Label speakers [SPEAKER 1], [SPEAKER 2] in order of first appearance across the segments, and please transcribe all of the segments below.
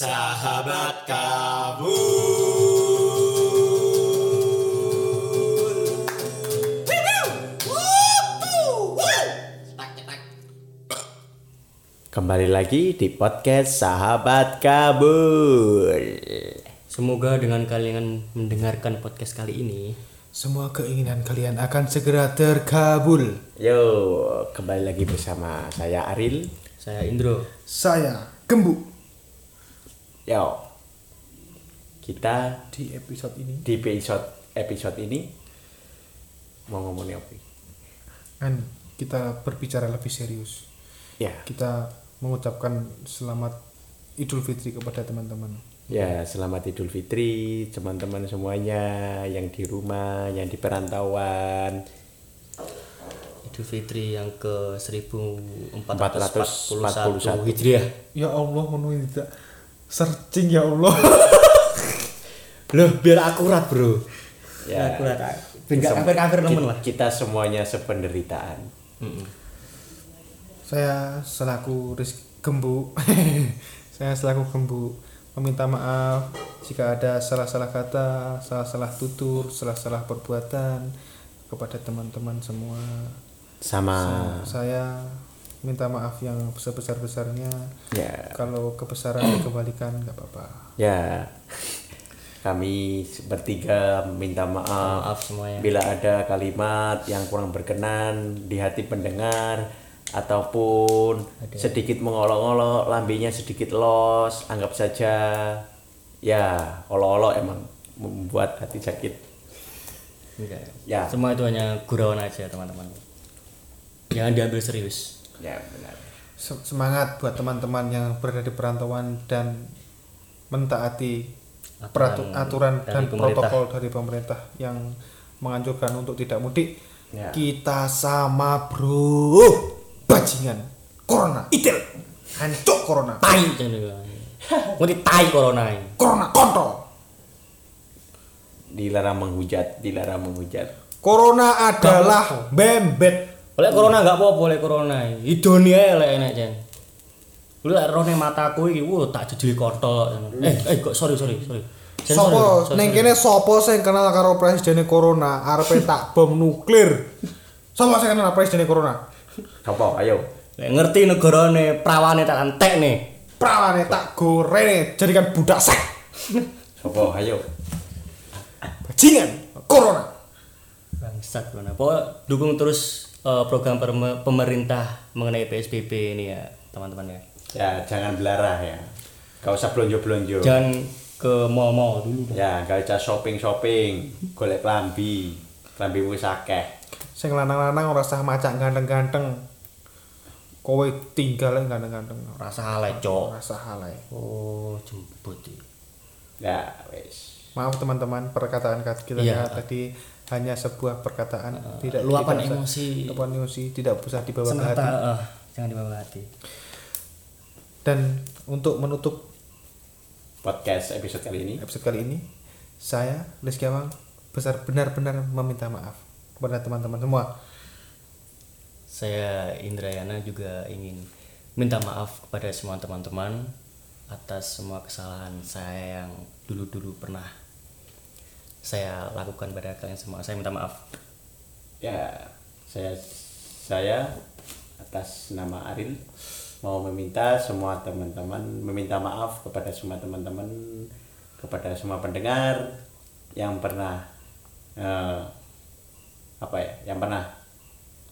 [SPEAKER 1] Sahabat kabul. Kembali lagi di podcast Sahabat Kabul.
[SPEAKER 2] Semoga dengan kalian mendengarkan podcast kali ini
[SPEAKER 3] Semua keinginan kalian akan segera terkabul.
[SPEAKER 1] Yo, kembali lagi bersama saya Aril.
[SPEAKER 2] saya Indro
[SPEAKER 3] Saya Gembu
[SPEAKER 1] Yo, kita
[SPEAKER 3] di episode ini
[SPEAKER 1] di episode episode ini mau ngomongin apa?
[SPEAKER 3] kan kita berbicara lebih serius.
[SPEAKER 1] Ya,
[SPEAKER 3] Kita mengucapkan selamat Idul Fitri kepada teman-teman.
[SPEAKER 1] ya selamat Idul Fitri teman-teman semuanya yang di rumah, yang di perantauan.
[SPEAKER 2] Idul Fitri yang ke 1441
[SPEAKER 1] 441
[SPEAKER 2] Hijriah
[SPEAKER 3] Ya Allah, menuhi tidak searching ya Allah.
[SPEAKER 2] loh biar akurat bro.
[SPEAKER 1] Ya,
[SPEAKER 2] akurat biar
[SPEAKER 1] Sem-
[SPEAKER 2] kafir-kafir nemen
[SPEAKER 1] ki-
[SPEAKER 2] lah.
[SPEAKER 1] Kita semuanya sependeritaan.
[SPEAKER 3] Saya selaku Rizky Gembu, saya selaku Gembu. Meminta maaf jika ada salah-salah kata, salah-salah tutur, salah-salah perbuatan kepada teman-teman semua.
[SPEAKER 1] Sama.
[SPEAKER 3] Saya minta maaf yang sebesar-besarnya.
[SPEAKER 1] ya
[SPEAKER 3] Kalau kebesaran dikembalikan nggak apa-apa.
[SPEAKER 1] Ya, kami bertiga minta maaf,
[SPEAKER 2] maaf semuanya
[SPEAKER 1] bila ada kalimat yang kurang berkenan di hati pendengar ataupun sedikit mengolok-olok, lambenya sedikit los, anggap saja ya olok-olok emang membuat hati sakit.
[SPEAKER 2] Enggak.
[SPEAKER 1] Ya.
[SPEAKER 2] semua itu hanya gurauan aja teman-teman jangan diambil serius
[SPEAKER 1] Ya benar.
[SPEAKER 3] Se- Semangat buat teman-teman yang berada di perantauan dan mentaati peratu- aturan
[SPEAKER 2] dari
[SPEAKER 3] dan
[SPEAKER 2] pemerintah.
[SPEAKER 3] protokol dari pemerintah yang menganjurkan untuk tidak mudik.
[SPEAKER 1] Ya.
[SPEAKER 3] Kita sama bro, bajingan, corona, itil, hancur corona,
[SPEAKER 2] tai. Ngerti tai corona ini
[SPEAKER 3] corona kontrol.
[SPEAKER 1] Dilarang menghujat, dilarang menghujat.
[SPEAKER 3] Corona adalah bembet.
[SPEAKER 2] Oleh corona nggak apa-apa oleh corona idoni ae lek enek jen lu lek ning mataku iki wuh tak jejeli kontol eh eh kok sorry sorry sorry
[SPEAKER 3] Sopo
[SPEAKER 2] sorry,
[SPEAKER 3] neng
[SPEAKER 2] sorry.
[SPEAKER 3] kene sopo sing kenal karo presiden corona arepe tak bom nuklir. Sopo sing kenal presiden corona?
[SPEAKER 1] Apa? Ayo.
[SPEAKER 2] lek ngerti negarane prawane tak antek nih
[SPEAKER 3] Prawane tak goreng jadikan budak sek.
[SPEAKER 1] Apa? Ayo.
[SPEAKER 3] Bajingan corona.
[SPEAKER 2] bangsat corona pokok dukung terus eh, program pemerintah mengenai PSBB ini ya teman-teman ya
[SPEAKER 1] Ya, jangan belarah ya. Gak usah belonjo-belonjo.
[SPEAKER 2] jangan ke mall-mall dulu
[SPEAKER 1] Ya, gak usah shopping-shopping, golek klambi. Klambi wis akeh.
[SPEAKER 3] Sing lanang-lanang ora usah macak ganteng-ganteng. Kowe tinggal ganteng-ganteng.
[SPEAKER 2] rasa halai cok
[SPEAKER 3] Ora usah halai.
[SPEAKER 2] oh jemput iki.
[SPEAKER 1] Ya, wis.
[SPEAKER 3] Maaf teman-teman, perkataan kat- kita
[SPEAKER 2] Iya.
[SPEAKER 3] tadi hanya sebuah perkataan, tidak
[SPEAKER 2] luapan
[SPEAKER 3] tidak usah-
[SPEAKER 2] emosi.
[SPEAKER 3] luapan emosi tidak usah dibawa ke
[SPEAKER 2] semata
[SPEAKER 3] hati.
[SPEAKER 2] eh, jangan dibawa ke hati
[SPEAKER 3] Dan untuk menutup
[SPEAKER 1] Podcast episode kali ini.
[SPEAKER 3] episode kali ini, saya Rizky Awang besar benar-benar meminta maaf kepada teman-teman semua.
[SPEAKER 2] saya Indrayana juga ingin minta maaf kepada semua teman-teman atas semua kesalahan saya yang dulu-dulu pernah saya lakukan pada kalian semua saya minta maaf
[SPEAKER 1] Ya, saya saya atas nama Aril mau meminta semua teman-teman meminta maaf kepada semua teman-teman kepada semua pendengar yang pernah eh, apa ya, yang pernah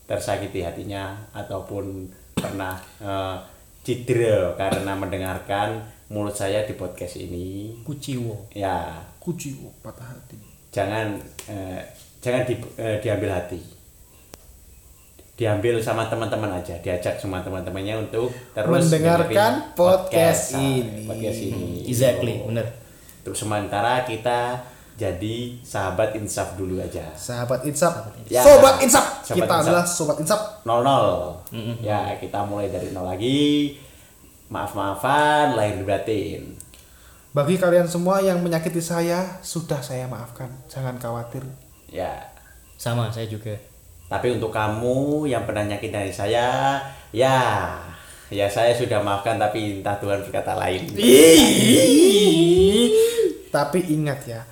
[SPEAKER 1] tersakiti hatinya ataupun pernah eh, cedera karena mendengarkan mulut saya di podcast ini.
[SPEAKER 2] kuciwo
[SPEAKER 1] Ya,
[SPEAKER 3] Kuci oh, patah hati.
[SPEAKER 1] Jangan eh, jangan di, eh, diambil hati. Diambil sama teman-teman aja. Diajak semua teman-temannya untuk terus
[SPEAKER 3] Mendengarkan podcast
[SPEAKER 1] nah,
[SPEAKER 3] ini.
[SPEAKER 1] podcast ini.
[SPEAKER 2] Exactly bener.
[SPEAKER 1] Untuk sementara kita jadi sahabat insaf dulu aja.
[SPEAKER 3] Sahabat Insap,
[SPEAKER 1] Ya.
[SPEAKER 3] Sobat
[SPEAKER 1] Sobat
[SPEAKER 3] kita
[SPEAKER 1] Insap.
[SPEAKER 3] adalah Sobat Insap.
[SPEAKER 1] nol nol. Ya kita mulai dari nol lagi. Maaf maafan lahir batin
[SPEAKER 3] Bagi kalian semua yang menyakiti saya, sudah saya maafkan. Jangan khawatir.
[SPEAKER 1] ya
[SPEAKER 2] sama saya juga
[SPEAKER 1] tapi untuk kamu yang pernah nyakitin dari saya ya Ya saya sudah maafkan tapi entah Tuhan berkata lain.
[SPEAKER 3] Tapi ingat ya,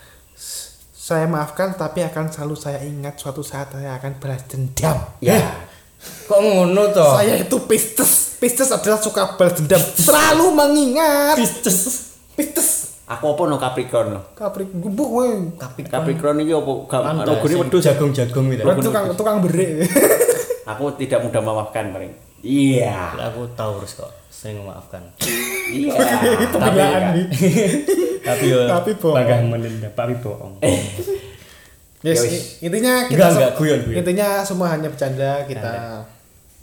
[SPEAKER 3] saya maafkan tapi akan selalu saya ingat suatu saat saya akan balas dendam.
[SPEAKER 1] Ya.
[SPEAKER 2] Kok ngono toh?
[SPEAKER 3] Saya itu Pisces. Pisces adalah suka balas dendam. Selalu mengingat.
[SPEAKER 2] Pisces.
[SPEAKER 3] Pisces.
[SPEAKER 1] Aku apa no Capricorn no?
[SPEAKER 3] Kaprik gubuh weh.
[SPEAKER 2] Capricorn.
[SPEAKER 1] Capricorn iki apa? Logone
[SPEAKER 2] sing
[SPEAKER 1] wedhus.
[SPEAKER 2] jagung-jagung gitu.
[SPEAKER 3] Berarti tukang tukang berik.
[SPEAKER 1] Aku tidak mudah memaafkan paling. Iya.
[SPEAKER 2] Aku Taurus kok, sering memaafkan.
[SPEAKER 1] Iya.
[SPEAKER 2] Tapi yo
[SPEAKER 3] Tapi bohong.
[SPEAKER 2] bangga menendam, tapi bohong.
[SPEAKER 3] Yes,
[SPEAKER 1] Ya
[SPEAKER 3] intinya kita
[SPEAKER 2] Enggak, enggak, guyon, guyon.
[SPEAKER 3] Intinya semua hanya bercanda, kita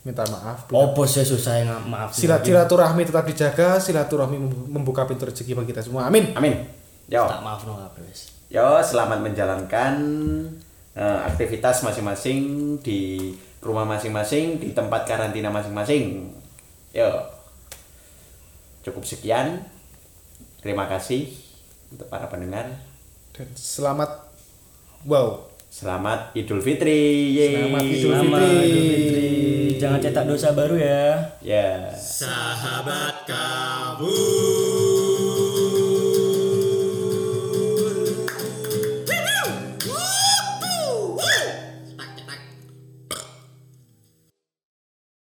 [SPEAKER 3] minta maaf.
[SPEAKER 2] Opo sih susah yang maaf.
[SPEAKER 3] Silat silaturahmi tetap dijaga, silaturahmi mem- membuka pintu rezeki bagi kita semua. Amin.
[SPEAKER 1] Amin. Yo.
[SPEAKER 2] Tak maaf no wis.
[SPEAKER 1] Yo, selamat menjalankan eh, aktivitas masing-masing di rumah masing-masing, di tempat karantina masing-masing. Yo. Cukup sekian. Terima kasih untuk para pendengar.
[SPEAKER 3] Dan selamat wow.
[SPEAKER 1] Selamat Idul Fitri. Yeay.
[SPEAKER 3] Selamat Idul
[SPEAKER 2] Selamat
[SPEAKER 3] Fitri.
[SPEAKER 2] Idul Fitri. Jangan cetak dosa baru ya.
[SPEAKER 1] Ya.
[SPEAKER 4] Sahabat kabur